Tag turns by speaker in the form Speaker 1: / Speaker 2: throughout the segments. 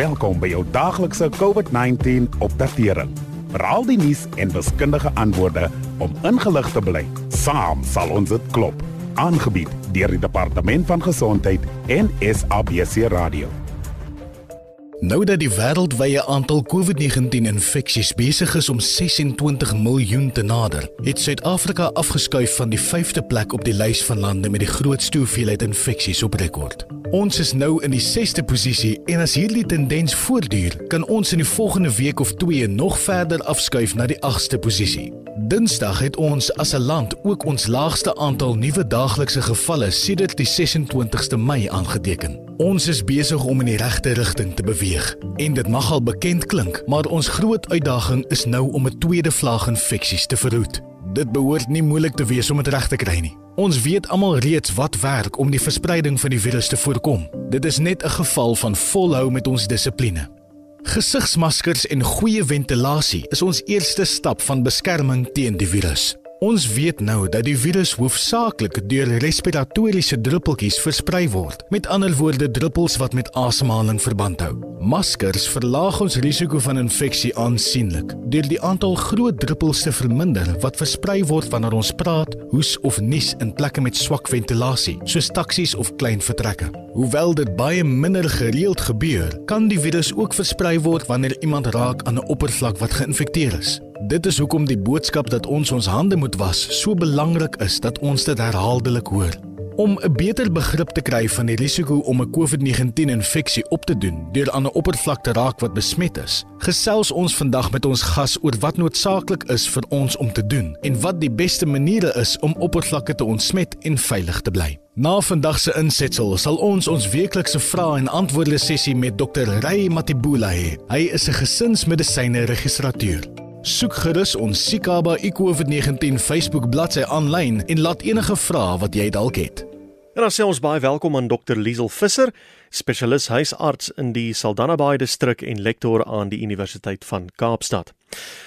Speaker 1: Welkom by jou daaglikse COVID-19 opdatering. Raal die nuus en wiskundige antwoorde om ingelig te bly. Saam sal ons dit klop. Aangebied deur die Departement van Gesondheid en SABC Radio.
Speaker 2: Nou dat die wêreldwye aantal COVID-19 infeksies besig is om 26 miljoen te nader, het Suid-Afrika afgeskuif van die 5de plek op die lys van lande met die grootste hoeveelheid infeksies op rekord. Ons is nou in die 6de posisie en as hierdie tendens voortduur, kan ons in die volgende week of 2 nog verder afskuif na die 8ste posisie. Dinsdag het ons as 'n land ook ons laagste aantal nuwe daaglikse gevalle sedert die 26ste Mei aangeteken. Ons is besig om in die regte rigting te beweeg en dit mag al bekend klink, maar ons groot uitdaging is nou om 'n tweede vlaag infeksies te verhoed. Dit behoort nie moeilik te wees om dit reg te kry nie. Ons weet almal reeds wat werk om die verspreiding van die virus te voorkom. Dit is net 'n geval van volhou met ons dissipline. Gesigsmaskers en goeie ventilasie is ons eerste stap van beskerming teen die virus. Ons weet nou dat die virus hoofsaaklik deur respiratoriese druppeltjies versprei word. Met ander woorde, druppels wat met asemhaling verband hou. Maskers verlaag ons risiko van infeksie aansienlik deur die aantal groot druppels te verminder wat versprei word wanneer ons praat, hoes of nies in plekke met swak ventilasie, soos taksies of klein vertrekke. Hoewel dit baie minder gereeld gebeur, kan die virus ook versprei word wanneer iemand raak aan 'n oppervlak wat geïnfekteer is. Dit is hoekom die boodskap dat ons ons hande moet was so belangrik is dat ons dit herhaaldelik hoor. Om 'n beter begrip te kry van die risiko om 'n COVID-19 infeksie op te doen deur aan 'n oppervlak te raak wat besmet is, gesels ons vandag met ons gas oor wat noodsaaklik is vir ons om te doen en wat die beste maniere is om oppervlakke te ontsmet en veilig te bly. Na vandag se insetsel sal ons ons weeklikse vrae en antwoorde sessie met Dr. Ray Matibula hê. Hy is 'n gesinsmedisyne registrateur. Soek gerus ons Sikaba COVID-19 Facebook bladsy aanlyn en laat enige vrae wat jy dalk het.
Speaker 3: En dan sê ons baie welkom aan Dr Liesel Visser, spesialis huisarts in die Saldanha Bay distrik en lektor aan die Universiteit van Kaapstad.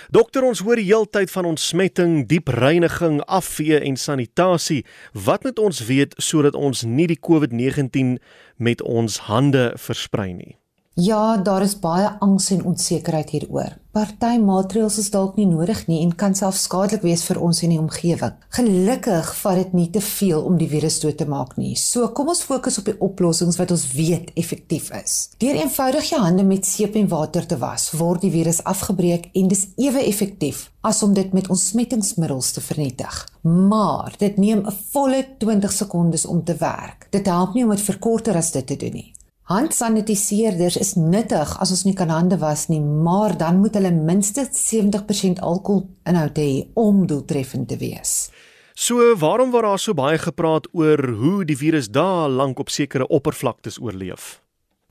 Speaker 3: Dokter, ons hoor die heeltyd van ontsmetting, diep reiniging, afvee en sanitasie. Wat moet ons weet sodat ons nie die COVID-19 met ons hande versprei nie?
Speaker 4: Ja, daar is baie angs en onsekerheid hieroor. Party maatreëls is dalk nie nodig nie en kan self skadelik wees vir ons en die omgewing. Gelukkig vat dit nie te veel om die virus dood te maak nie. So kom ons fokus op die oplossings wat ons weet effektief is. Deur eenvoudig jou hande met seep en water te was, word die virus afgebreek en dis ewe effektief as om dit met ontsmettingsmiddels te vernietig. Maar dit neem 'n volle 20 sekondes om te werk. Dit help nie om dit vir korter as dit te doen nie. Handsanitiseerders is nuttig as ons nie kan hande was nie, maar dan moet hulle minstens 70% alkohol inhoud hê om doeltreffend te wees.
Speaker 3: So, waarom word daar so baie gepraat oor hoe die virus daar lank op sekere oppervlaktes oorleef?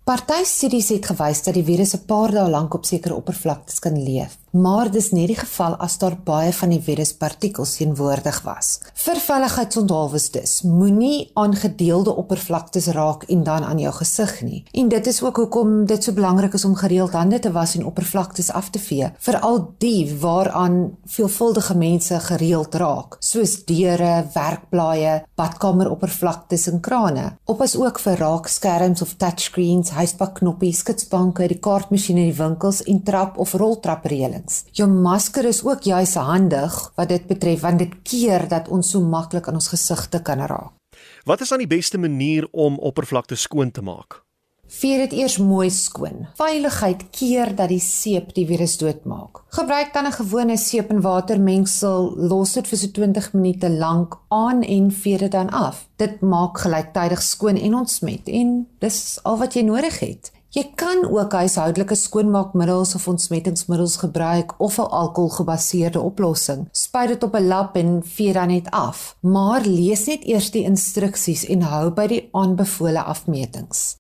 Speaker 4: Party studies het gewys dat die virus 'n paar dae lank op sekere oppervlaktes kan leef, maar dis nie die geval as daar baie van die viruspartikels teenwoordig was. Vir veiligheidsonthalwes dus, moenie aan gedeelde oppervlaktes raak en dan aan jou gesig nie. En dit is ook hoekom dit so belangrik is om gereeld hande te was en oppervlaktes af te vee, veral die waaraan veelvuldige mense gereeld raak, soos deure, werkblaaie, badkameroppervlaktes en krane. Oppas ook vir raakskerms of touchscreens huisbakknoppies, skitsbanke, die kaartmasjiene in die winkels en trap of roltrapreëlings. Jou masker is ook juis handig wat dit betref want dit keer dat ons so maklik aan ons gesigte kan raak.
Speaker 3: Wat is dan die beste manier om oppervlaktes skoon te maak?
Speaker 4: Veer dit eers mooi skoon. Veiligheid keer dat die seep die virus doodmaak. Gebruik dan 'n gewone seep en water mengsel, los dit vir so 20 minute lank aan en veer dit dan af. Dit maak gelyktydig skoon en ontsmet en dis al wat jy nodig het. Jy kan ook huishoudelike skoonmaakmiddels of ontsmettingsmiddels gebruik of 'n alkoholgebaseerde oplossing. Spuit dit op 'n lap en vee dan net af. Maar lees net eers die instruksies en hou by die aanbevole afmetings.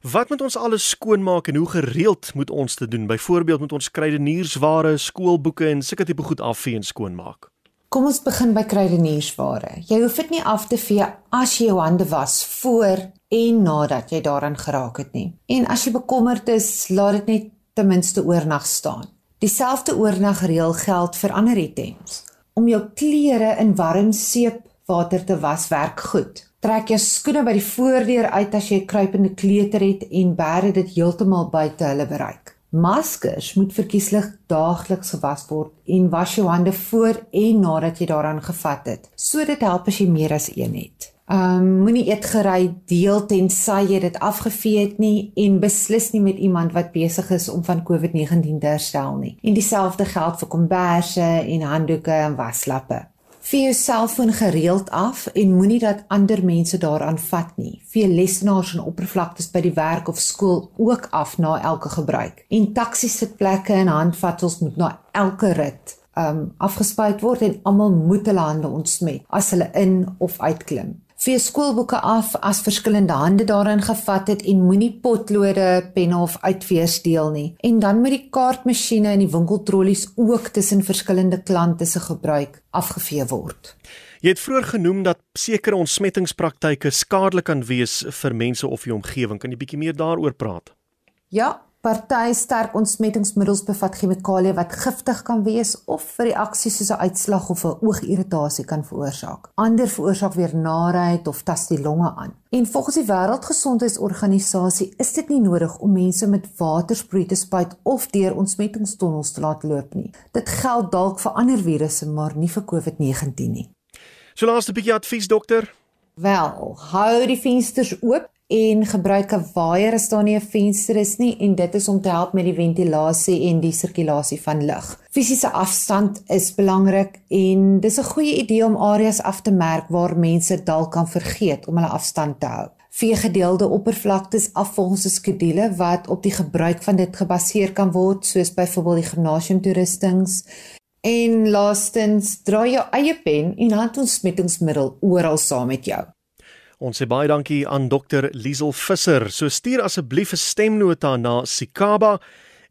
Speaker 3: Wat moet ons alles skoonmaak en hoe gereeld moet ons dit doen? Byvoorbeeld moet ons kruideniersware, skoolboeke en sulke tipe goed afvee en skoonmaak.
Speaker 4: Kom ons begin by kruideniersware. Jy hoef dit nie af te vee as jy jou hande was voor en nadat jy daaraan geraak het nie. En as jy bekommerd is, laat dit net ten minste oornag staan. Dieselfde oornagreël geld vir ander items. Om jou klere in warm seepwater te was werk goed. Trek jou skoene by die voordeur uit as jy kruipende kleuter het en bære dit heeltemal buite hulle bereik. Maskers moet verkieslik daagliks gewas word en was jou hande voor en nadat jy daaraan gevat het. So dit help as jy meer as een het. Um moenie eetgerei deel tensy jy dit afgevee het nie en beslis nie met iemand wat besig is om van COVID-19 te herstel nie. En dieselfde geld vir komberse en handdoeke en waslappe. Vee jou selfoon gereeld af en moenie dat ander mense daaraan vat nie. Vee lesenaars en oppervlaktes by die werk of skool ook af na elke gebruik. En taksies sitplekke en handvatsels moet na elke rit um afgespuit word en almal moet hulle hande ontsmet as hulle in of uitklim vee skoolboeke af as verskillende hande daarin gevat het en moenie potlode, penne of uitveers deel nie. En dan moet die kaartmasjiene en die winkeltrollies ook tussen verskillende klante se gebruik afgevee word.
Speaker 3: Jy het vroeër genoem dat sekere ontsmettingspraktyke skadelik kan wees vir mense of die omgewing. Kan jy bietjie meer daaroor praat?
Speaker 4: Ja, Party sterk ontsmettingsmiddels bevat chemikalieë wat giftig kan wees of vir reaksies soos 'n uitslag of 'n oogirritasie kan veroorsaak. Ander veroorsaak weer narigheid of tas die longe aan. En volgens die Wêreldgesondheidsorganisasie is dit nie nodig om mense met watersproei te spuit of deur ontsmettingstonnels te laat loop nie. Dit geld dalk vir ander virusse, maar nie vir COVID-19 nie.
Speaker 3: So laaste bietjie advies dokter.
Speaker 4: Wel, hou die vensters oop en gebruik 'n waaier as daar nie 'n venster is nie en dit is om te help met die ventilasie en die sirkulasie van lug. Fisiese afstand is belangrik en dis 'n goeie idee om areas af te merk waar mense dalk kan vergeet om hulle afstand te hou. Vier gedeelde oppervlaktes af volgens 'n skedule wat op die gebruik van dit gebaseer kan word, soos byvoorbeeld die gimnasiumtoerustings. En laastens, dra jou eie pen en handontsmettingsmiddel oral saam met jou.
Speaker 3: Ons sê baie dankie aan Dr. Liesel Visser. So stuur asseblief 'n stemnota na Sikaba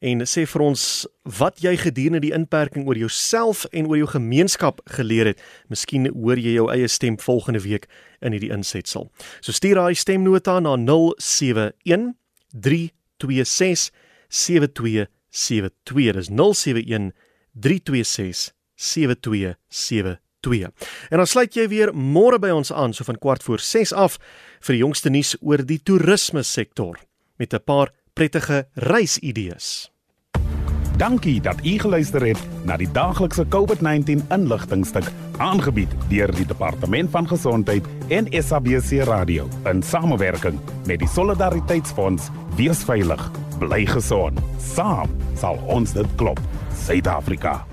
Speaker 3: en sê vir ons wat jy gedurende die inperking oor jouself en oor jou gemeenskap geleer het. Miskien hoor jy jou eie stem volgende week in hierdie insetsel. So stuur daai stemnota na 071 326 7272. Dis 071 326 7272. 2. En dan sluit jy weer môre by ons aan so van kwart voor 6 af vir die jongste nuus oor die toerisme sektor met 'n paar prettige reisidees.
Speaker 1: Dankie dat u geluister het na die daglikse COVID-19 inligtingstuk aangebied deur die Departement van Gesondheid en SABC Radio in samewerking met die Solidariteitsfonds. Wees veilig, bly gesond. Saam sal ons dit klop. Suid-Afrika.